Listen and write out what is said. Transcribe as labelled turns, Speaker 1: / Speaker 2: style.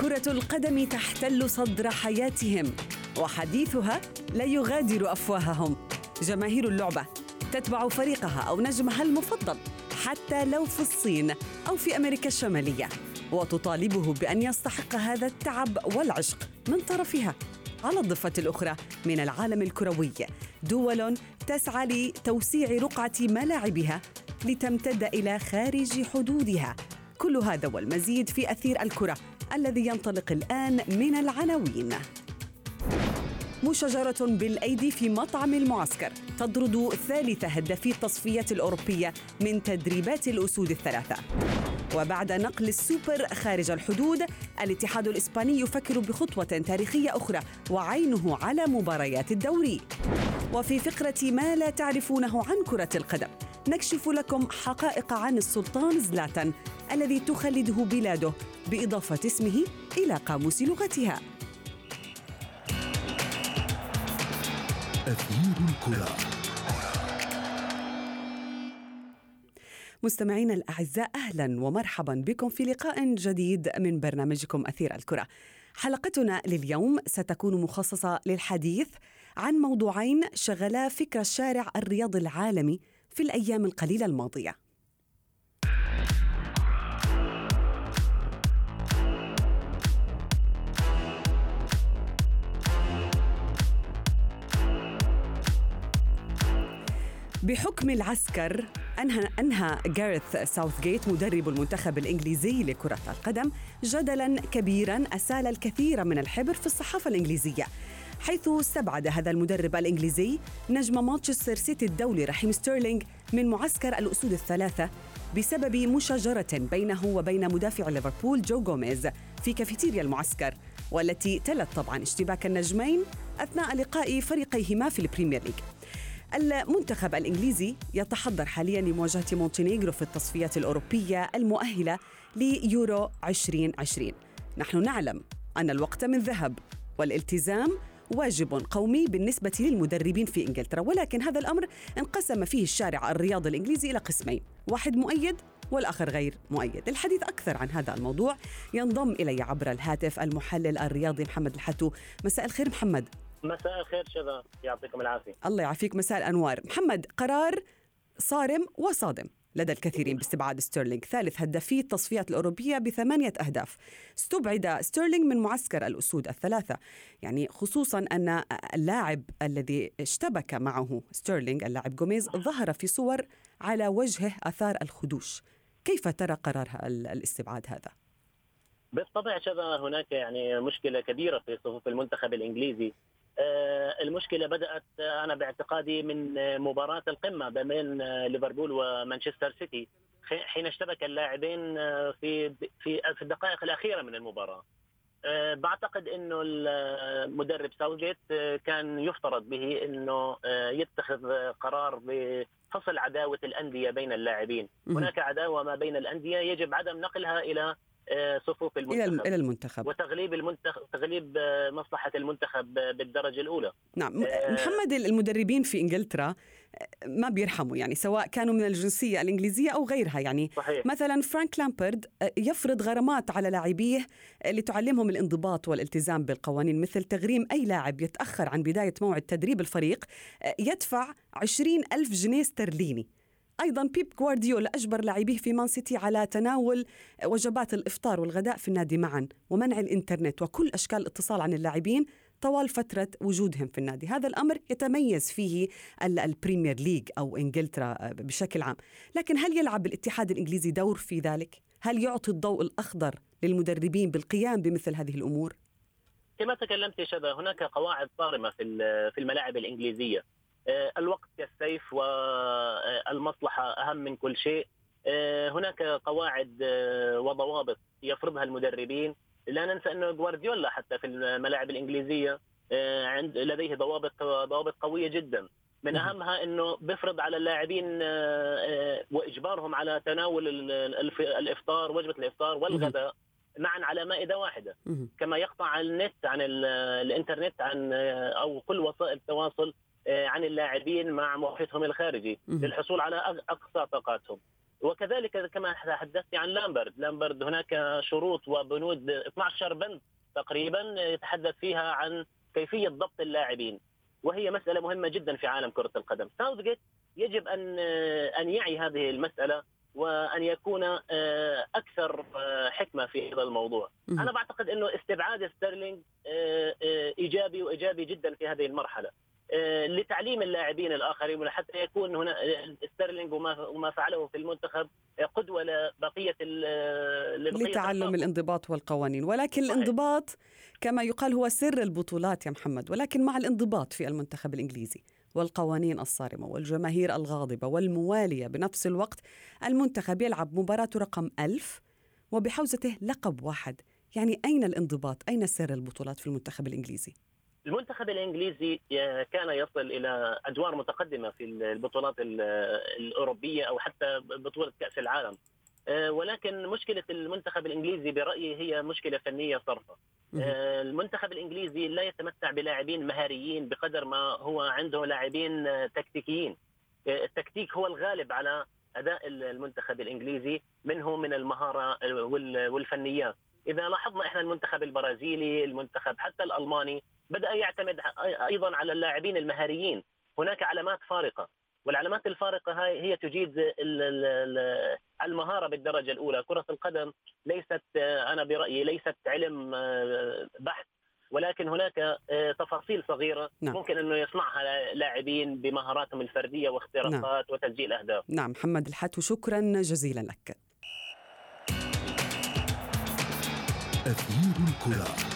Speaker 1: كرة القدم تحتل صدر حياتهم وحديثها لا يغادر أفواههم. جماهير اللعبة تتبع فريقها أو نجمها المفضل حتى لو في الصين أو في أمريكا الشمالية. وتطالبه بأن يستحق هذا التعب والعشق من طرفها. على الضفة الأخرى من العالم الكروي. دول تسعى لتوسيع رقعة ملاعبها لتمتد إلى خارج حدودها. كل هذا والمزيد في أثير الكرة الذي ينطلق الآن من العناوين. مشجرة بالأيدي في مطعم المعسكر تطرد ثالث هدافي التصفيات الأوروبية من تدريبات الأسود الثلاثة. وبعد نقل السوبر خارج الحدود الاتحاد الإسباني يفكر بخطوة تاريخية أخرى وعينه على مباريات الدوري. وفي فقرة ما لا تعرفونه عن كرة القدم نكشف لكم حقائق عن السلطان زلاتان الذي تخلده بلاده بإضافة اسمه إلى قاموس لغتها.
Speaker 2: أثير الكرة.
Speaker 1: مستمعينا الأعزاء أهلا ومرحبا بكم في لقاء جديد من برنامجكم أثير الكرة. حلقتنا لليوم ستكون مخصصة للحديث عن موضوعين شغلا فكر الشارع الرياضي العالمي في الأيام القليلة الماضية. بحكم العسكر أنهى, أنهى جاريث ساوثجيت مدرب المنتخب الإنجليزي لكرة القدم جدلا كبيرا أسال الكثير من الحبر في الصحافة الإنجليزية. حيث استبعد هذا المدرب الإنجليزي نجم مانشستر سيتي الدولي رحيم ستيرلينج من معسكر الأسود الثلاثة بسبب مشاجرة بينه وبين مدافع ليفربول جو جوميز في كافيتيريا المعسكر والتي تلت طبعا اشتباك النجمين أثناء لقاء فريقيهما في ال Premier League. المنتخب الإنجليزي يتحضر حاليا لمواجهة مونتينيغرو في التصفيات الأوروبية المؤهلة ليورو 2020 نحن نعلم أن الوقت من ذهب والالتزام واجب قومي بالنسبة للمدربين في إنجلترا. ولكن هذا الأمر انقسم فيه الشارع الرياضي الإنجليزي إلى قسمين واحد مؤيد والآخر غير مؤيد. الحديث أكثر عن هذا الموضوع ينضم إلي عبر الهاتف المحلل الرياضي محمد الحتو. مساء الخير محمد.
Speaker 3: مساء الخير شذا يعطيكم العافية.
Speaker 1: الله يعافيك مساء الأنوار. محمد قرار صارم وصادم لدى الكثيرين باستبعاد ستيرلينغ ثالث هدافي التصفيات الأوروبية بثمانية أهداف. استبعد ستيرلينغ من معسكر الأسود الثلاثة. يعني خصوصا أن اللاعب الذي اشتبك معه ستيرلينغ اللاعب جوميز ظهر في صور على وجهه أثار الخدوش. كيف ترى قرار الاستبعاد هذا؟
Speaker 3: بالطبع شذا هناك يعني مشكلة كبيرة في صفوف المنتخب الإنجليزي. المشكلة بدأت آه، أنا باعتقادي من آه، مباراة القمة بين ليفربول ومانشستر سيتي حين اشتبك اللاعبين في في في الدقائق الأخيرة من المباراة. بعتقد إنه المدرب ساوجيت كان يفترض به إنه يتخذ قرار بفصل عداوة الأندية بين اللاعبين، هناك عداوة ما بين الأندية يجب عدم نقلها إلى آه، صفوف المنتخب.
Speaker 1: إلى المنتخب.
Speaker 3: وتغليب المنتخب تغليب آه، مصلحة المنتخب بالدرجة الأولى.
Speaker 1: نعم آه محمد المدربين في إنجلترا ما بيرحموا يعني سواء كانوا من الجنسية الإنجليزية أو غيرها يعني.
Speaker 3: صحيح.
Speaker 1: مثلا فرانك لامبرد يفرض غرامات على لاعبيه لتعلمهم الانضباط والالتزام بالقوانين مثل تغريم أي لاعب يتأخر عن بداية موعد تدريب الفريق يدفع عشرين ألف جنيه استرليني أيضا بيب جوارديولا أجبر لاعبيه في مان سيتي على تناول وجبات الإفطار والغداء في النادي معا ومنع الإنترنت وكل أشكال الاتصال عن اللاعبين طوال فترة وجودهم في النادي هذا الأمر يتميز فيه ال Premier League أو إنجلترا بشكل عام لكن هل يلعب الاتحاد الإنجليزي دور في ذلك؟ هل يعطي الضوء الأخضر للمدربين بالقيام بمثل هذه الأمور؟
Speaker 3: كما تكلمت شذا هناك قواعد صارمة في في الملاعب الإنجليزية الوقت كالسيف والمصلحة أهم من كل شيء. آه، هناك قواعد آه، وضوابط يفرضها المدربين. لا ننسى أنه جوارديولا حتى في الملاعب الإنجليزية عند لديه ضوابط ضوابط قوية جدا. من أهمها أنه بيفرض على اللاعبين وإجبارهم على تناول الإفطار وجبة الإفطار والغداء معا على مائدة واحدة. كما يقطع النت عن الإنترنت عن أو كل وسائل التواصل عن اللاعبين مع موقفهم الخارجي للحصول على أقصى طاقاتهم. وكذلك كما تحدثت عن لامبرد. لامبرد هناك شروط وبنود 12 بند تقريبا يتحدث فيها عن كيفية ضبط اللاعبين. وهي مسألة مهمة جدا في عالم كرة القدم. ساوثجيت يجب أن أن يعي هذه المسألة وأن يكون آه، أكثر آه، حكمة في هذا الموضوع. أنا بعتقد إنه استبعاد ستيرلينج آه، إيجابي وإيجابي جدا في هذه المرحلة. لتعليم اللاعبين الآخرين وحتى يكون هنا ستيرلينج وما وما فعله في المنتخب قدوة لبقية
Speaker 1: لتعلم الانضباط والقوانين ولكن صحيح. الانضباط كما يقال هو سر البطولات يا محمد ولكن مع الانضباط في المنتخب الإنجليزي والقوانين الصارمة والجماهير الغاضبة والموالية بنفس الوقت المنتخب يلعب مباراة رقم ألف وبحوزته لقب واحد يعني أين الانضباط؟ أين سر البطولات في المنتخب الإنجليزي؟
Speaker 3: المنتخب الإنجليزي كان يصل إلى أدوار متقدمة في البطولات الأوروبية أو حتى بطولة كأس العالم. آه، ولكن مشكلة المنتخب الإنجليزي برأيي هي مشكلة فنية صرفة. آه، المنتخب الإنجليزي لا يتمتع بلاعبين مهاريين بقدر ما هو عنده لاعبين آه، تكتيكيين. التكتيك هو الغالب على أداء المنتخب الإنجليزي منه من المهارة والفنيات. إذا لاحظنا إحنا المنتخب البرازيلي المنتخب حتى الألماني بدأ يعتمد أيضا على اللاعبين المهاريين هناك علامات فارقة والعلامات الفارقة هاي هي تجيد المهارة بالدرجة الأولى، كرة القدم ليست أنا برأيي ليست علم بحث ولكن هناك تفاصيل صغيرة نعم. ممكن أنه يصنعها لاعبين بمهاراتهم الفردية واختراقات نعم. وتسجيل أهداف.
Speaker 1: نعم محمد الحتو شكرا جزيلا لك. أثير الكرة